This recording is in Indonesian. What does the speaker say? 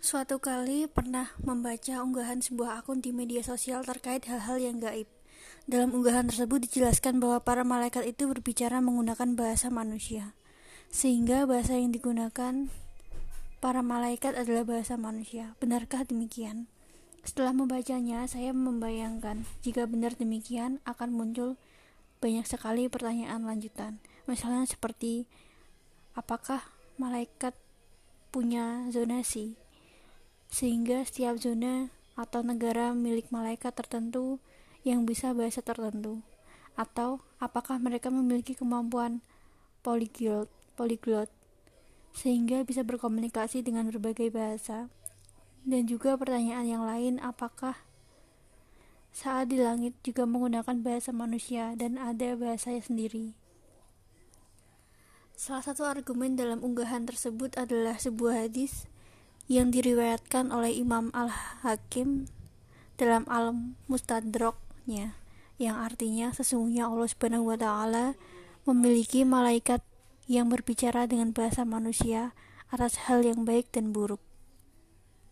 Suatu kali pernah membaca unggahan sebuah akun di media sosial terkait hal-hal yang gaib. Dalam unggahan tersebut dijelaskan bahwa para malaikat itu berbicara menggunakan bahasa manusia, sehingga bahasa yang digunakan para malaikat adalah bahasa manusia. Benarkah demikian? Setelah membacanya, saya membayangkan jika benar demikian akan muncul banyak sekali pertanyaan lanjutan. Misalnya seperti apakah malaikat punya zonasi? Sehingga setiap zona atau negara milik malaikat tertentu yang bisa bahasa tertentu. Atau apakah mereka memiliki kemampuan polyglot polyglot sehingga bisa berkomunikasi dengan berbagai bahasa. Dan juga pertanyaan yang lain apakah saat di langit juga menggunakan bahasa manusia dan ada bahasanya sendiri? Salah satu argumen dalam unggahan tersebut adalah sebuah hadis yang diriwayatkan oleh Imam Al-Hakim dalam Al-Mustadraknya yang artinya sesungguhnya Allah Subhanahu wa taala memiliki malaikat yang berbicara dengan bahasa manusia atas hal yang baik dan buruk.